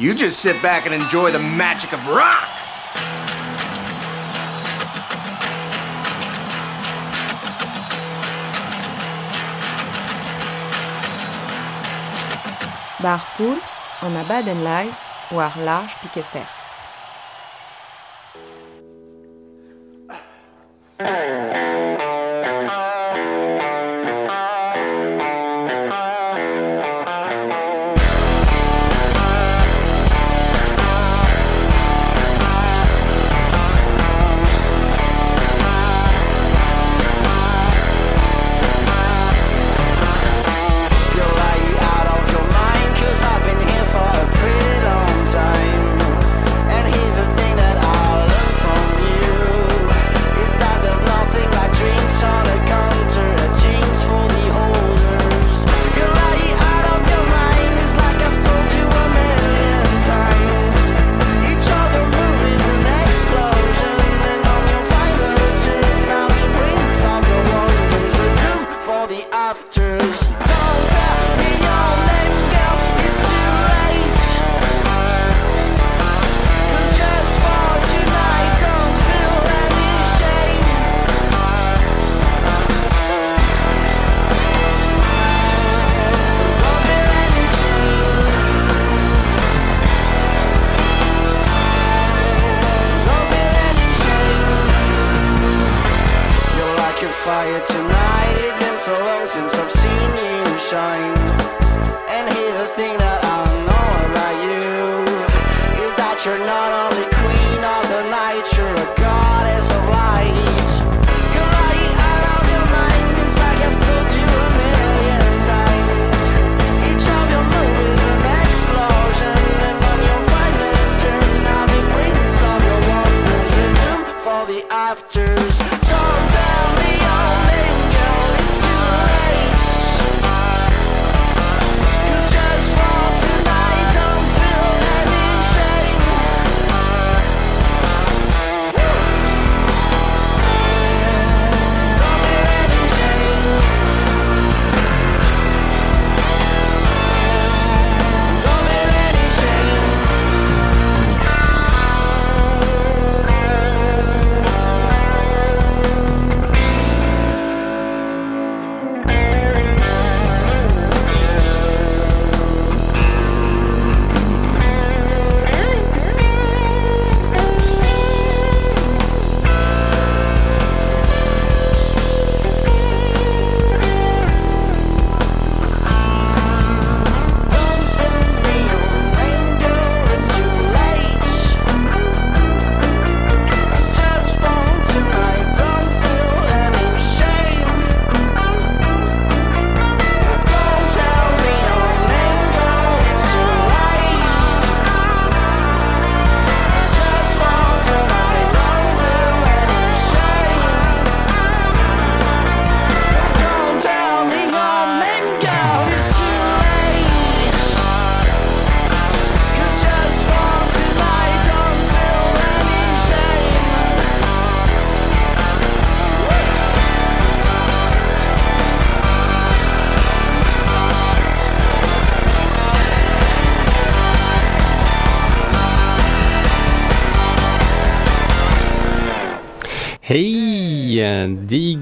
You just sit back and enjoy the magic of rock. Bar Pool, en a baden live, war large piquet fer. So long since I've seen you shine. And here's the thing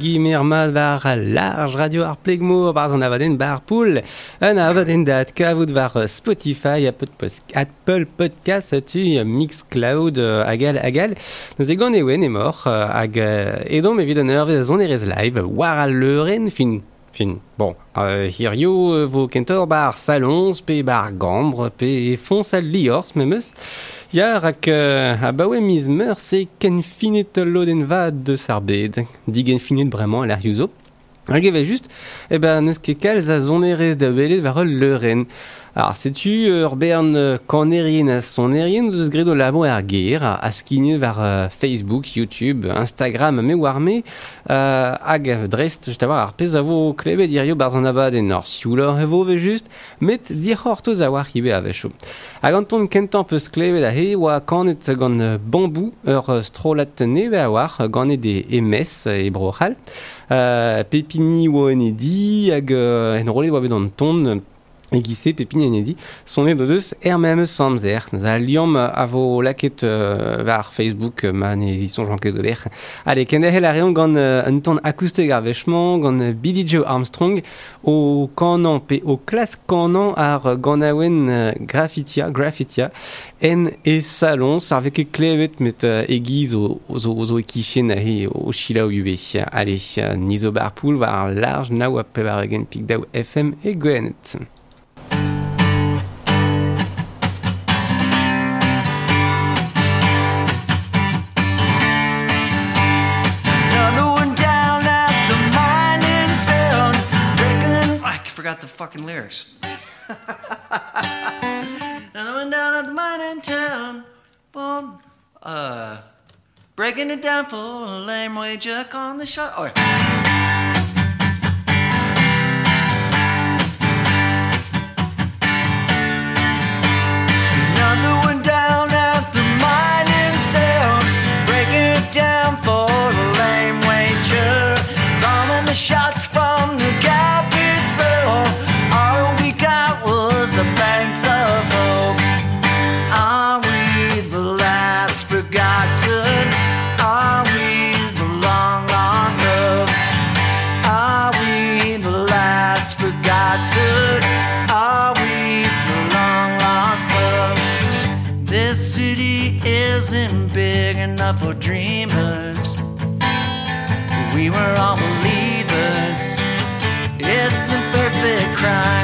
gimer mal var large radio ar plegmo bar an avaden bar poul. An avaden dat kavout var Spotify Apple Podcast tu Mixcloud agal agal. Nous egon ewen emor hag edom evit an ur zon erez live war al leuren fin fin bon euh, hirio euh, vo kentor bar salons pe bar gambre pe fons al liors memeus Ya rak euh, a baoue miz meur se ken finet de sarbed. Di gen finet bremañ a l'air yuzo. Hag eve just, e ben neus ket kalz a zonerez da welet var ul leuren. Alors, setu ur bern euh, kanerien a sonerien eus gredo labo ar ger, a euh, Facebook, YouTube, Instagram, me war me, euh, hag drest, just war ar pez a vo klebet irio bar an abaden ar siulor vo ve just, met dir war hibe a ton kentan peus klevet a he oa kanet gant euh, bambou euh, strolat neve a brochal. Euh, pepini oa en e di hag euh, en rolet oa Egise, Pepin et Nedi sont nés de deux hermem samzern. Alliom avo laket euh, vers Facebook man de. Allez, kendehel a reon un ton Billy Joe Armstrong, au canon, pe au classe canon ar gant awen euh, graffitia, graffitia, en e salon, sarveke klevet met euh, egiz o zo zo kichen ahi o chila o yube. Allez, nizo barpoul var large nawa pebaregen pigdao FM et goenet. Fucking lyrics. Another one down at the mining town, boom, uh, breaking it down for a lame wager on the shot. Oh, Another perfect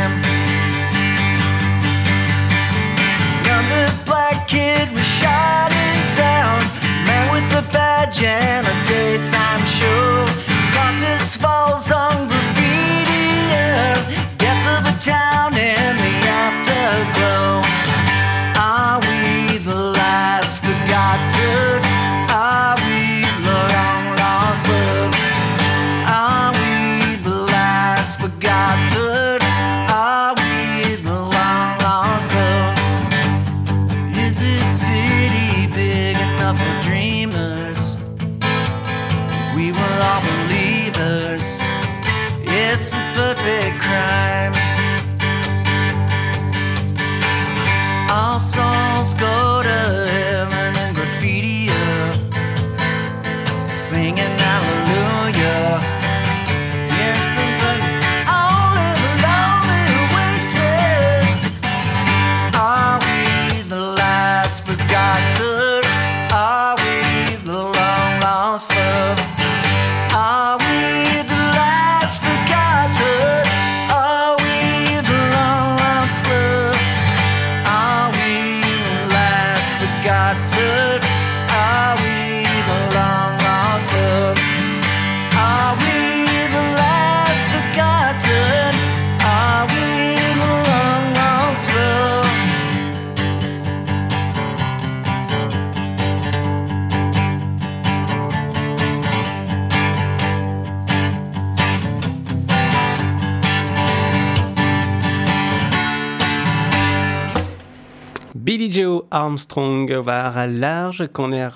Billy Joe Armstrong war large qu'on er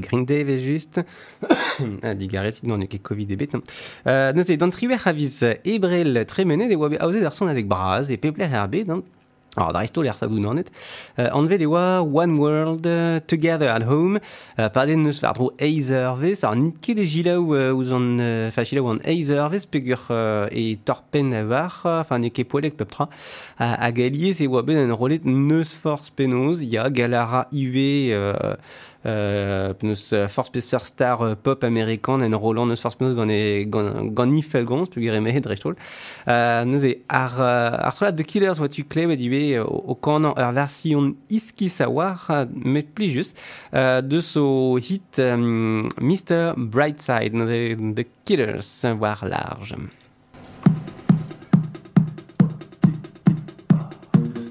Green Day ve just a digaret non ket Covid ebet non. Euh, c'est dans triwer a viz ebrel tremenet e oa bet aouzet ar son adek braz e pepler Alors, da resto l'er sadoun anet. Uh, anved ewa One World uh, Together at Home. Uh, Paden neus var dro eizervez. Ar nit ket e jilaou uh, ouzan, uh, fa jilaou an eizervez pegur uh, e torpen a var, enfin ne ket poelek pep tra. Uh, a galiez e oa ben an rolet neus force penoz. Ya galara iwe... Uh, euh, penaos uh, force peser star uh, pop amerikan en roland neus penaos gant e gant, felgons peogwir e mehet drestol uh, neus e ar, uh, ar solat The Killers oa tu klevet ive o, o kanan version iski sa war met pli just uh, de so hit um, Mr. Brightside e The Killers war large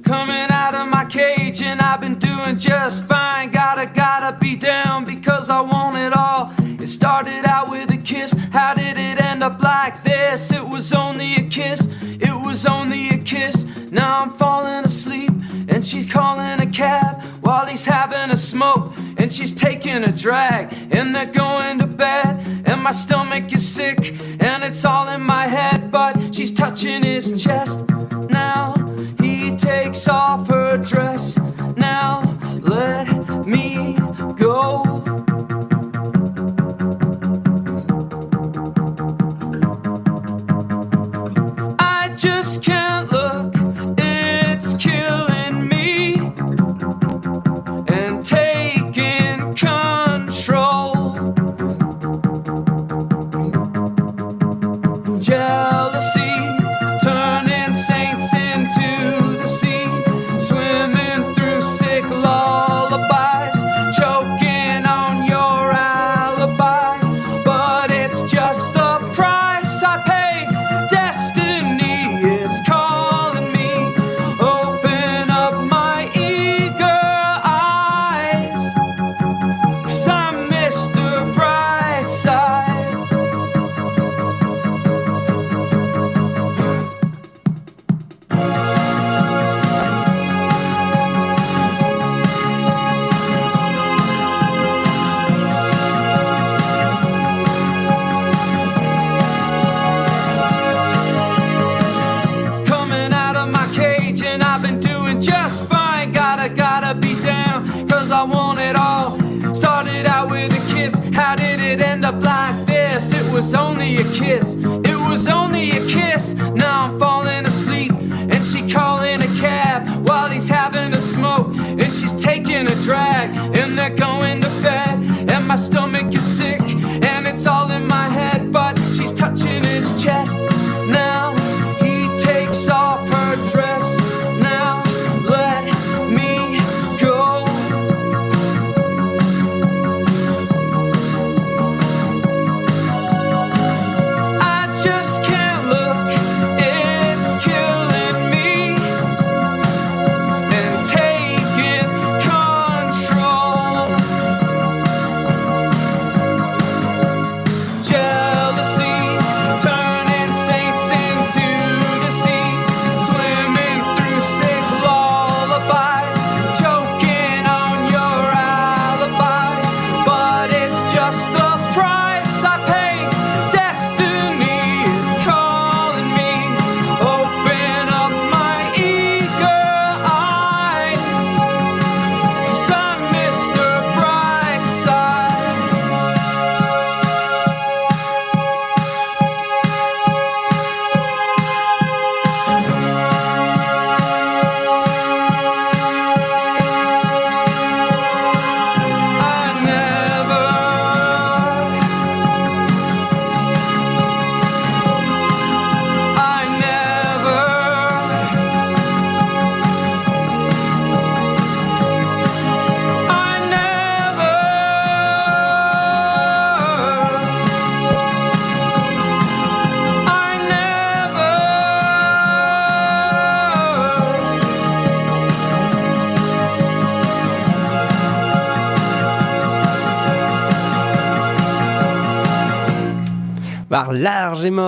coming out of my cage and I've been doing just fine. Gotta, gotta be down because I want it all. It started out with a kiss. How did it end up like this? It was only a kiss. It was only a kiss. Now I'm falling asleep and she's calling a cab while he's having a smoke and she's taking a drag and they're going to bed and my stomach is sick and it's all in my head but she's touching his chest Now takes off her dress. Now let me go. I just can't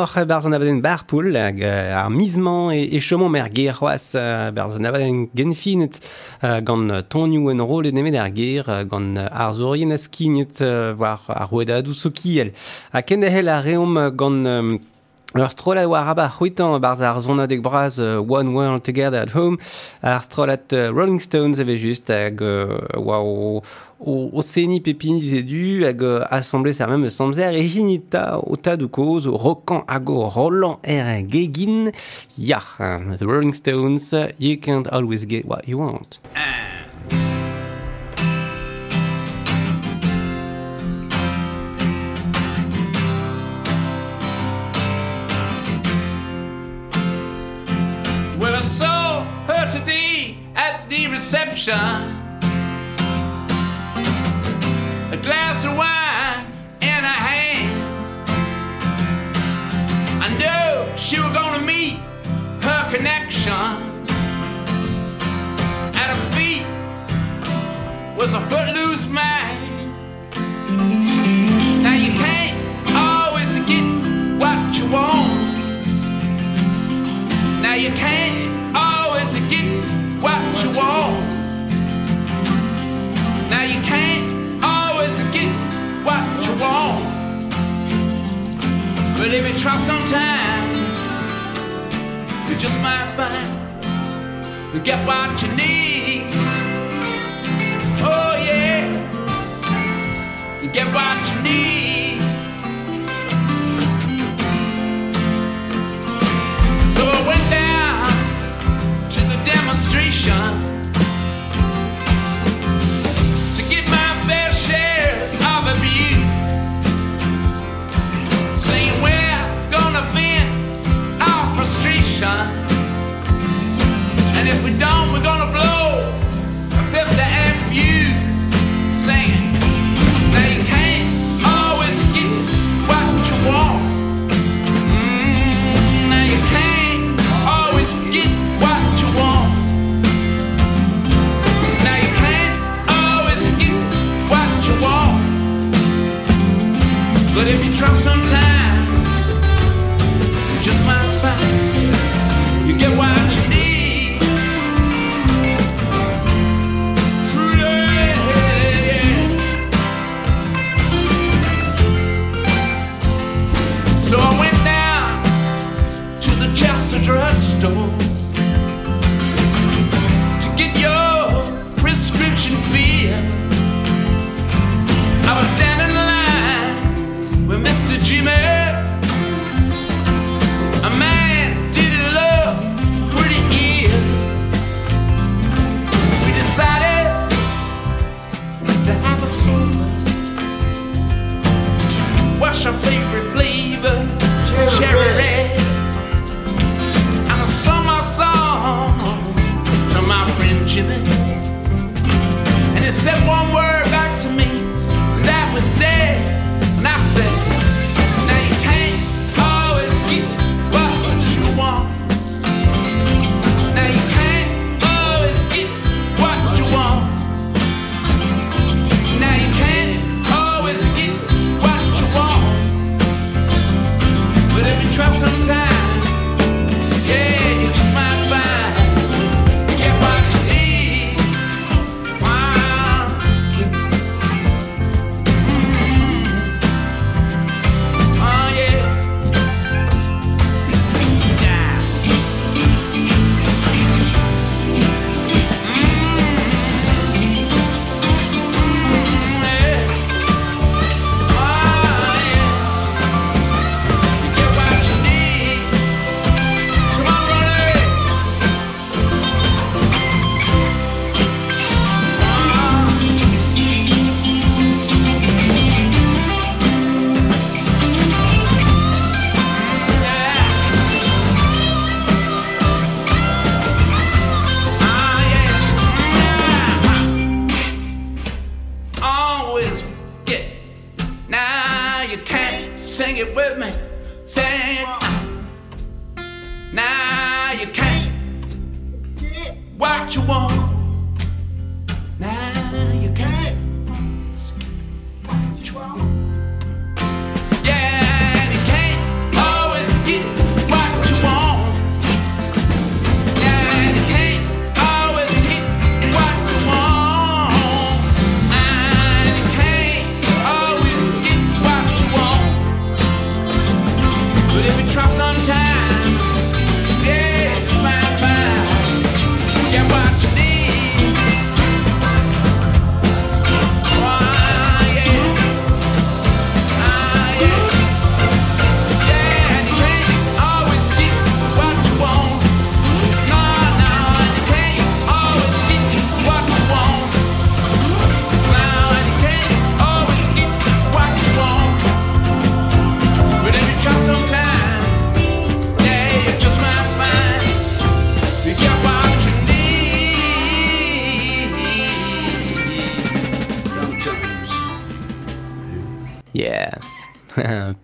oc'h barz an abadenn barpoul hag ar mizman e, e chomon mer ger c'hoaz barz an abadenn genfinet gant tonioù en rol e nemet ar ger gant ar zorien a skignet war ar rouedadou sokiel. A kendehel a reom gant euh, Ur strolat war aba c'hwitan barz ar zonadeg braz uh, One World Together at Home ar uh, Rolling Stones eve just hag uh, o, o, o seni pepin du hag uh, assemblé sa même samzer e jinita o ta du koz o rokan hag o rolan er gegin ya uh, The Rolling Stones uh, You can't always get what you want reception. A glass of wine in her hand. I knew she was gonna meet her connection. At her feet was a footloose man. Now you can't always get what you want. Now you can't Now you can't always get what you want, but if you try sometimes, you just might find you get what you need. Oh yeah, you get what you need.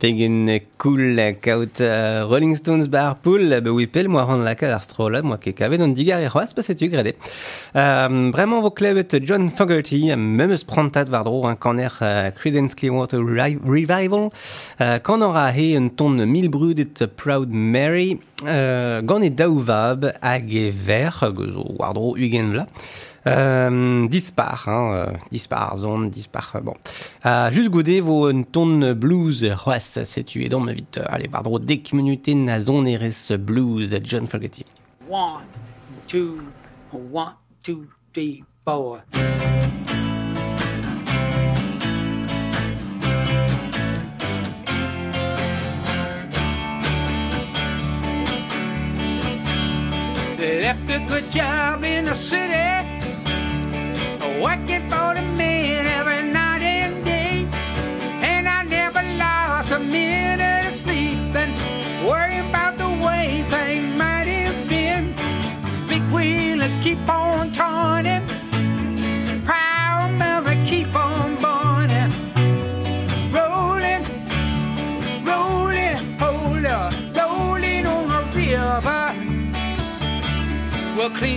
pegen cool kaout uh, Rolling Stones bar pool be oui pel moi ran la ar strola moi ke kavet on digar e c'hoaz paset tu grede um, vraiment vos klevet John Fogerty même eus prantat war dro un kaner uh, Creedence Clearwater Revival. Uh, kan aura he un ton mil brud Proud Mary. Uh, gant e daou vab hag e ver war dro ugen vla. Euh, dispar, hein, euh, dispar, zone, dispar. Euh, bon. Euh, juste goûter vos tonnes blues. Ouais, ça c'est tué. Donc, vite, euh, allez, voir droit, 10 minutes, la zone RS blues, John Fogerty. One, two, one, two, three, four. left a good job in the city working for the men every night and day. And I never lost a minute of sleep and worrying about the way things might have been. Big wheel and keep on turning, proud mother keep on burning, rolling, rolling, hold rolling on the river. We'll clean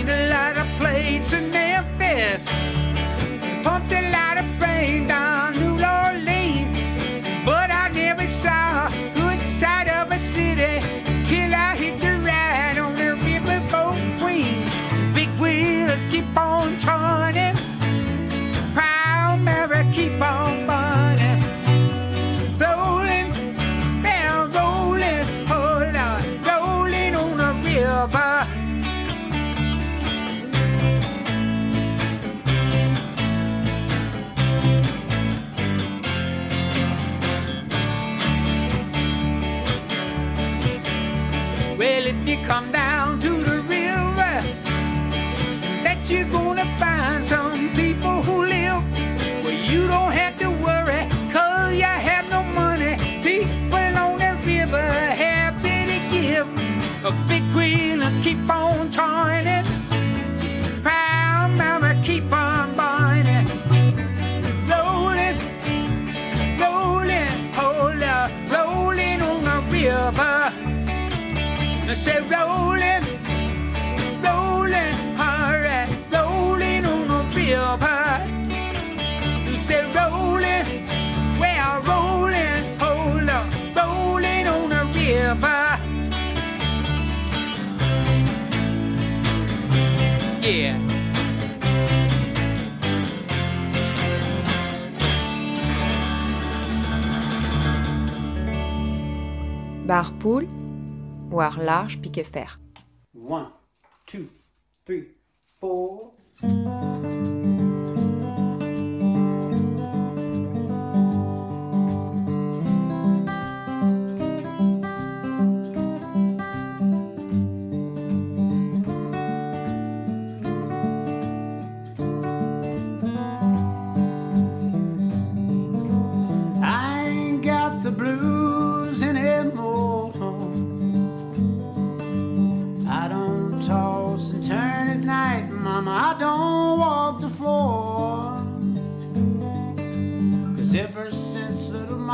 river. I said rolling, rolling, alright, rolling on the river. You said rolling, well rolling, hold up, rolling on the river. Yeah. Bar poule, war large piqué fer. One, two, three, four.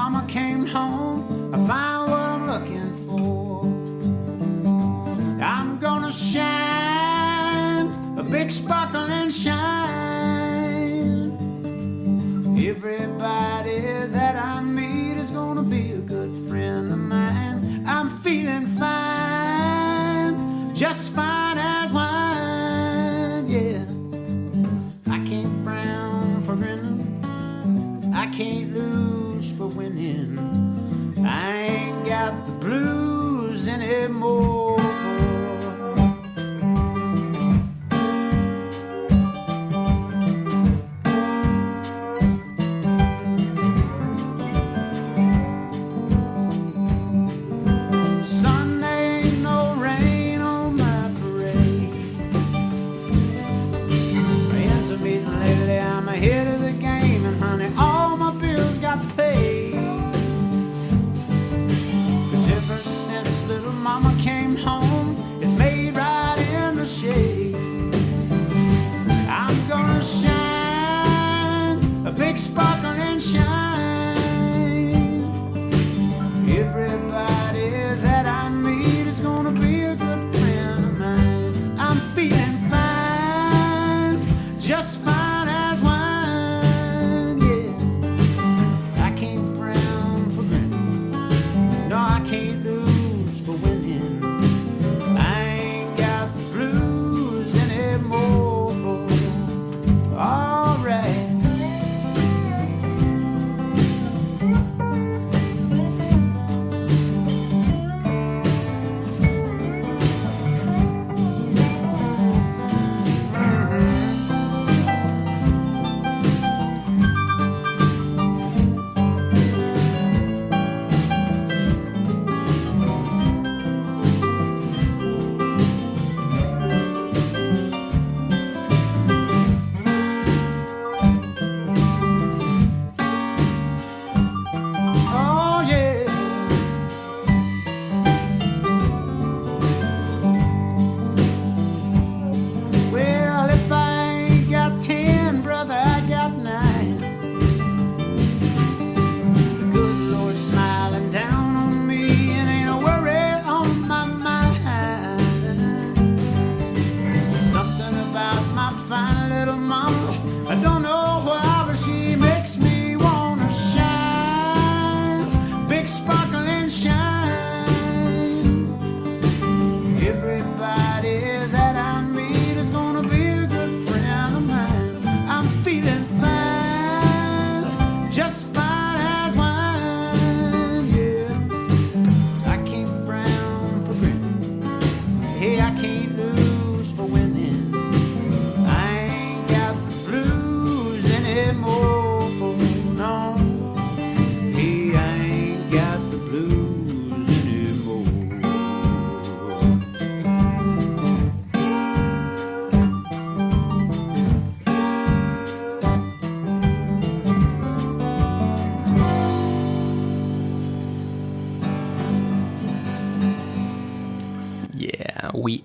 Mama came home, I found what I'm looking for. I'm gonna shine, a big sparkle and shine. Everybody that I meet is gonna be a good friend of mine. I'm feeling fine, just fine as wine, yeah. I can't frown for grinning, I can't lose for winning. I ain't got the blues anymore.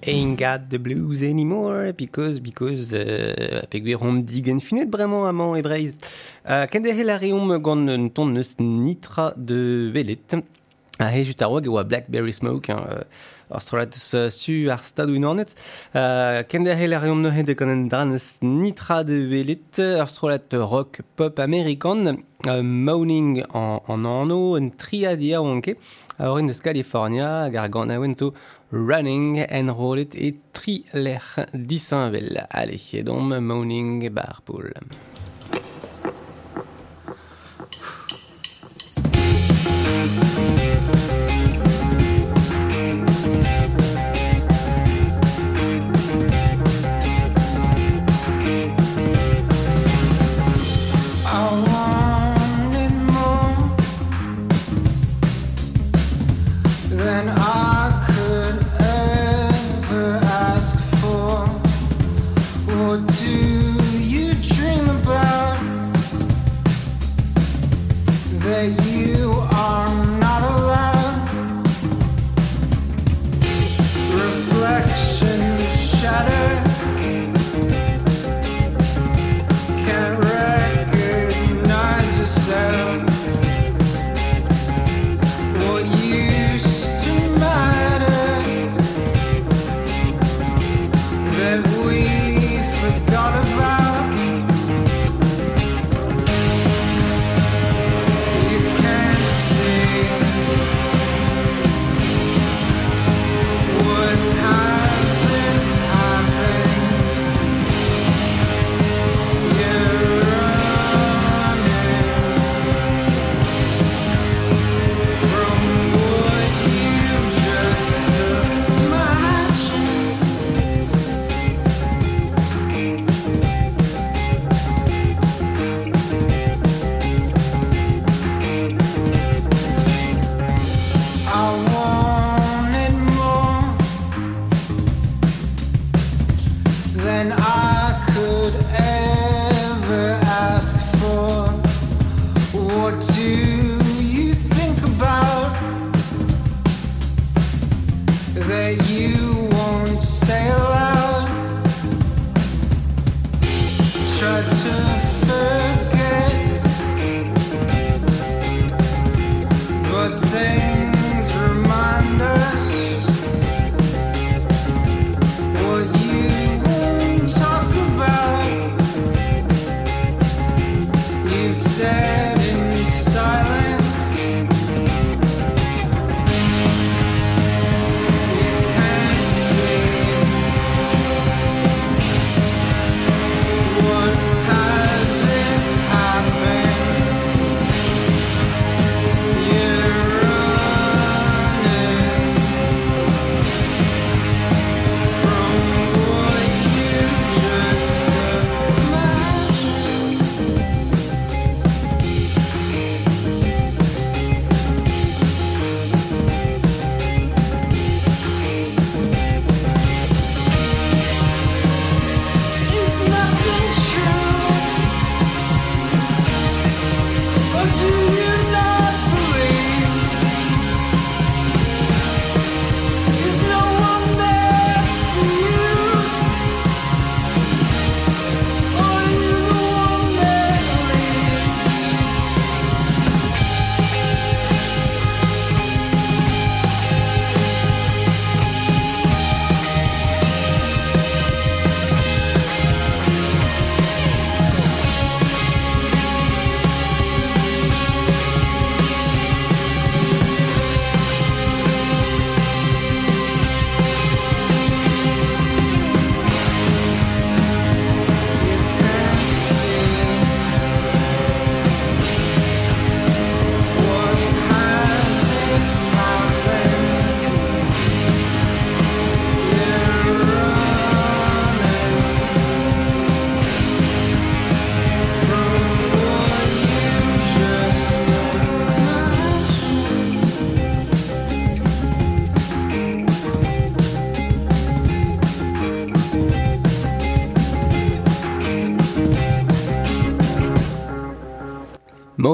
ain't got the blues anymore, because, because, uh, pek gwir hom digen finet bremañ amañ e breiz. Uh, Kende hel reom gant un ton neus nitra de velet. A he just a oa oa Blackberry Smoke, hein, uh, ar strolatus uh, su ar stadou. Uh, Kende hel reom neuhe de gant un dranes nitra de velet, ar strolat rock pop amerikan, uh, Moaning an, an anno, un triadia oanke, a orin deus California, gar gant a Running and rolling et Triler Dissinvel. Allez, et donc Morning Barpool.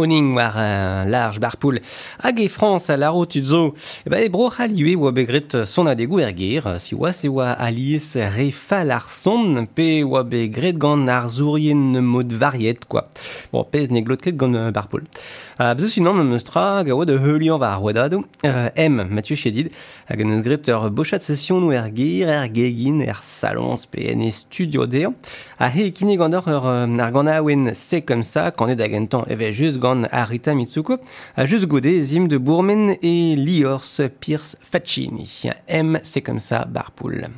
Morning un large barpoul. Hag France a laro tu zo. E ba e bro halioe oa begret son adegou er ger. Si oa se oa alies re fal ar son pe oa begret gant ar zourien mod quoi. Bon, pez ne glotket gant euh, barpoul. Uh, meustra ga oa de heulian va ar wadado. Uh, M, Mathieu Chédid. Hag an eus bochat session nou er ger, er gegin, er e studio der. A he kine gant ur euh, ar se comme ça, quand est d'agentan eve just gant Arita Mitsuko, a just zim de Bourmen et Liors Pierce Faccini. M, c'est comme ça, Barpool.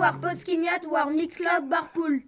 war Podskinyat, war Mixcloud, war Pool.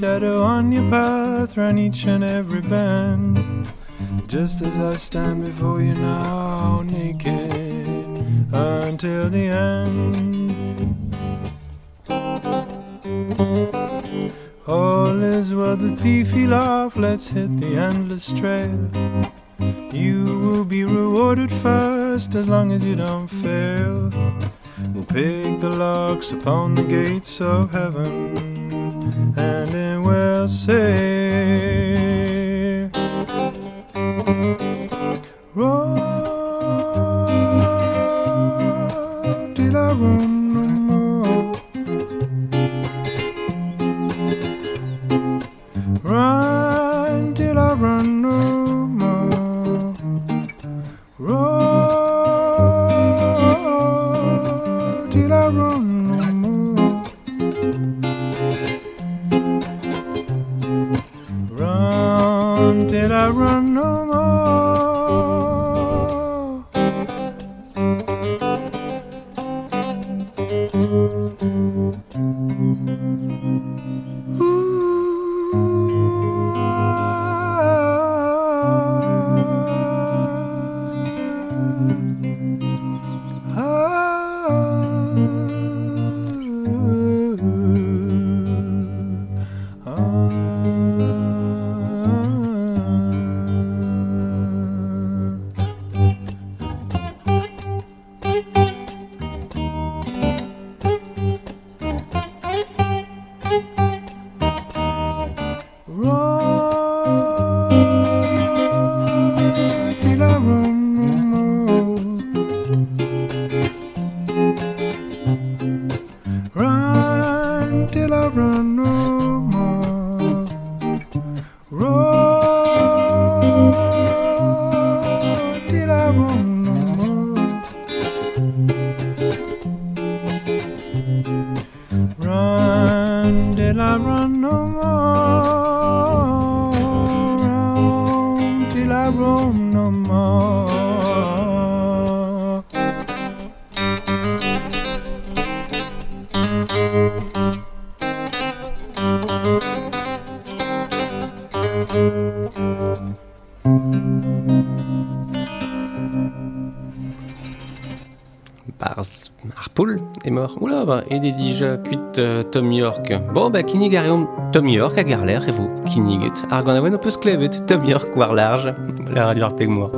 shadow on your path, run each and every bend. Just as I stand before you now, naked until the end. All is well, the thief he off, let's hit the endless trail. You will be rewarded first as long as you don't fail. We'll pick the locks upon the gates of heaven déjà cuite euh, Tom York. Bon, bah, kinig arion Tom York a garler, et vous, kinig et argonawen opus klevet, Tom York war large, la radio arpeg moi.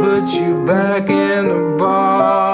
Put you back in the box.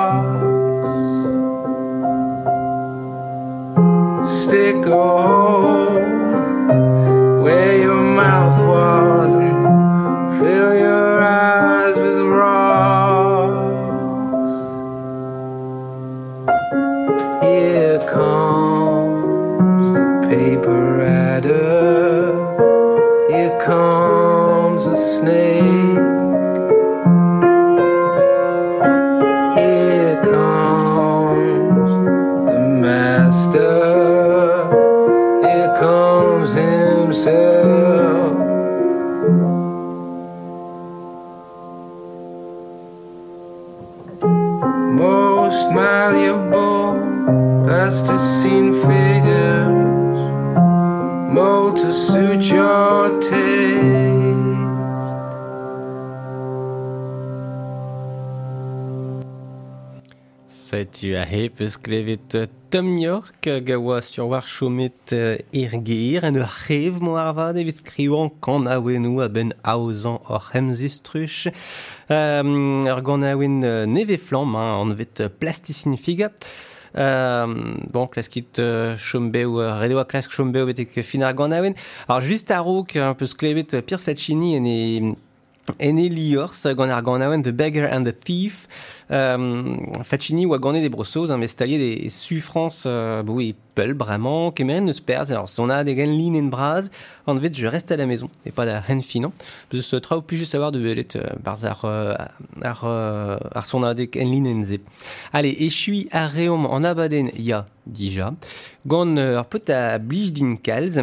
a hep eus klevet Tom York gawa sur war chomet er geir en ur c'hev mo ar vad evit skriouan kan a wenou a ben aozan or hemzistruch um, ur gant a wen neve flamm an vet plasticin figa Euh, bon, klaskit euh, chombeu, euh, redoa klask chombeu betek fin ar gant awen. Alors, just a rouk, un peus klevet Pierce Faccini en e en e liors gant ar a The Beggar and the Thief. Um, Faccini oa gant e de brossoz, hein, mestalier de su France, uh, bou e peul bramañ, kemeren neus perz, alors son a degen lin en braz, an vet je reste à la maison, et pas da ren finan. Peus uh, traoù plus just savoir de belet uh, barz ar, uh, ar, uh, ar son a dek en lin en ze. Allez, e chui ar reom an abaden ya, dija, gant uh, ar pot a blij din kalz,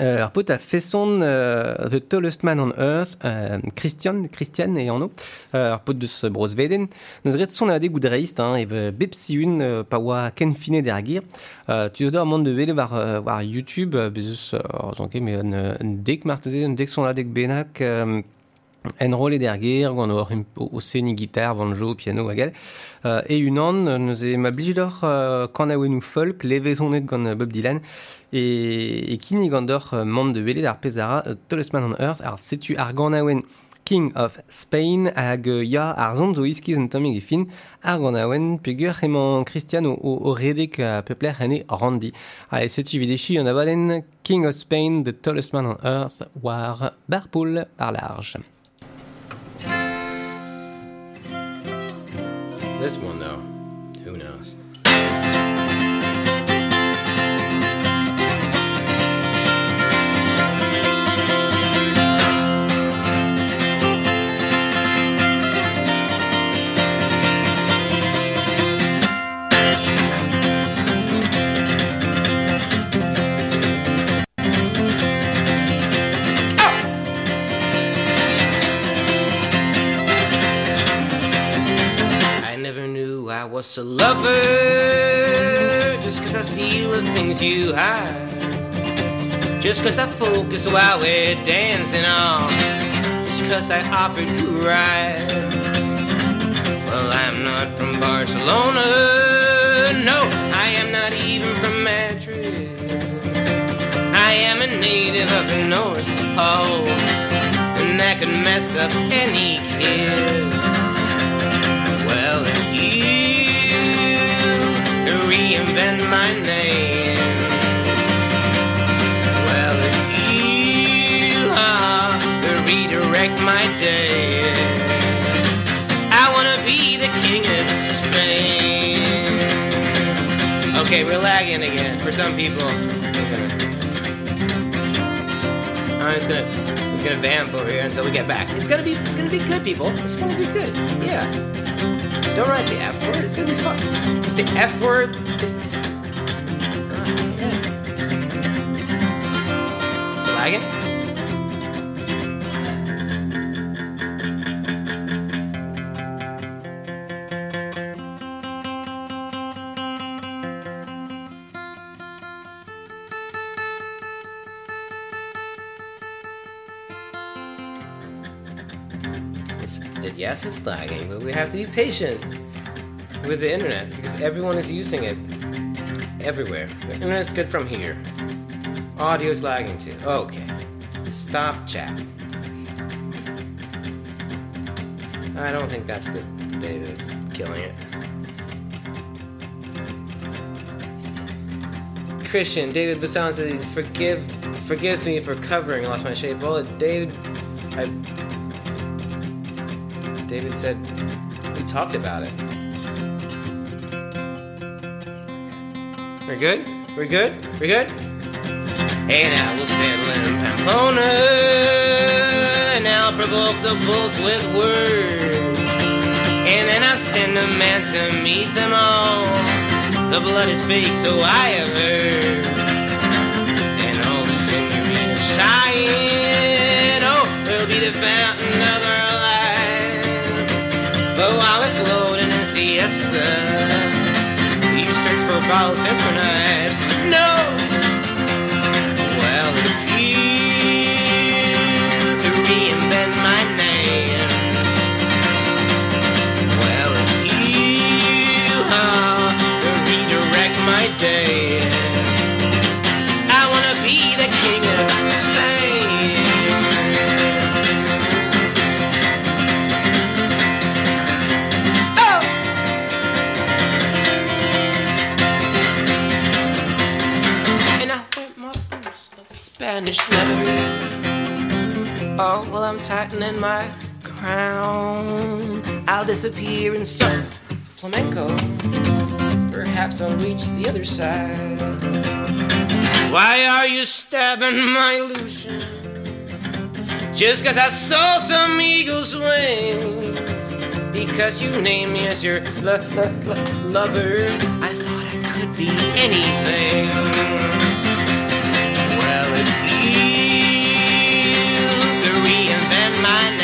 euh, alors, på ta fesson uh, The Tallest Man on Earth, uh, Christian, Christian et Arno, ar pot deus broz veden, son hein, ev bepsiun euh, euh, tu dor mont de YouTube, uh, bezus, un, son en role der ger, gant un o seni gitar, banjo, piano, agal. Euh, e un an, neus e ma blijidor euh, kan a wenou folk, levezonet gant euh, Bob Dylan, e, e kin e gant ur euh, de vele d'ar pezara euh, Tallest Man on Earth, ar setu ar gant King of Spain hag euh, ya ar zont zo iskiz un tammig e ar gant a wen Christian redek a pepler ene Randy. Allez, setu videchi an King of Spain, The Tallest Man on Earth, war barpoul par large. This one, though, I was a lover just cause I steal the things you hide. Just cause I focus while we're dancing on. Just cause I offered a ride. Well, I'm not from Barcelona. No, I am not even from Madrid. I am a native of the North Pole. And that could mess up any kid. Reinvent my name. Well, if you uh, could redirect my day. I wanna be the king of Spain. Okay, we're lagging again. For some people, I'm just gonna, it's gonna vamp over here until we get back. It's gonna be, it's gonna be good, people. It's gonna be good. Yeah. Don't write the F word. It's gonna be fun. It's the F word. It's lagging, but we have to be patient with the internet because everyone is using it everywhere. The internet's good from here. Audio's lagging too. Okay. Stop chat. I don't think that's the data that's killing it. Christian, David Bassan says, forgive, forgives me for covering Lost My Shape. Well, David, I David said we talked about it. We're good? We're good? We're good? Hey now we'll settle in Pamplona and I'll provoke the bulls with words. And then I send a man to meet them all. The blood is fake, so I have heard. And all the senoritas sighing, oh, will be the while floating in siesta, you search for balls synchronized. No! Well, I'm tightening my crown. I'll disappear in some flamenco. Perhaps I'll reach the other side. Why are you stabbing my illusion? Just cause I stole some eagle's wings. Because you named me as your lo- lo- lo- lover. I thought I could be anything. My name.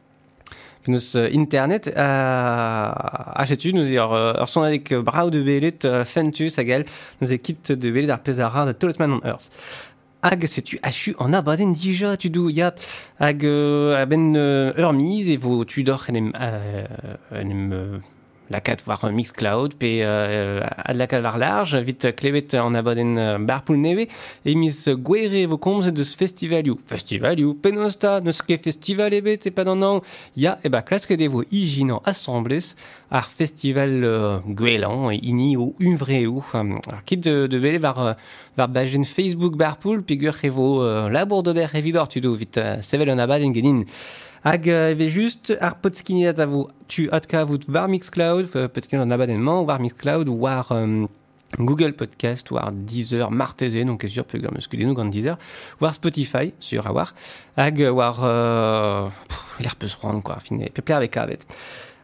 nous euh, internet euh, a tu nous ur euh, son avec brau de belet fentus agal nous quitte de belet ar pezara de toletman on earth. Hag setu achu en abaden dija tu dou ya hag ben ur mise et vo tu dor enem enem euh, en euh, lakat war un Mixcloud pe euh, ad lakat war large. Vit klevet an abadenn euh, barpoul neve e mis gwere vo komz deus festivalioù festivalioù penosta neus ket festival ebet e pa an an ya e ba klaske de vo ijinan assemblez ar festival euh, gwelan e ini o uvreoù um, ar kit de, de bele war euh, war bajen Facebook barpoul pegur e vo euh, labour d'ober evidor tu do vit euh, sevel an abadenn genin hag e just ar podskinet a vo tu adkavout war Mixcloud, podskinet an abadenman, war Mixcloud, war... Google Podcast, war Deezer, Marteze, donc sur peut dire que nous Deezer, war Spotify, sur avoir, hag euh, war euh, pff, il peut se rendre quoi, fin, peut plaire avec avet.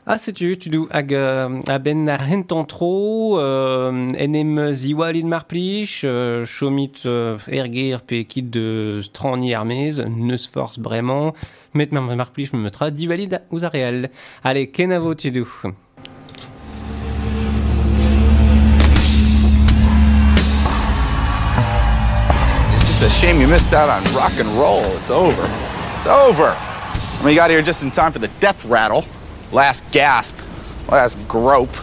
Ah, setu, tu dou hag a ben ar hentan tro, euh, en em ziwalid mar plij, euh, chomit euh, erger pe kit de strani armez, neus force bremañ, met mar mar plij me metra divalid ouz a real. Allez, ken a vo tu dou It's a shame you missed out on rock and roll. It's over. It's over. I mean, you got here just in time for the death rattle. Last gasp. Last grope.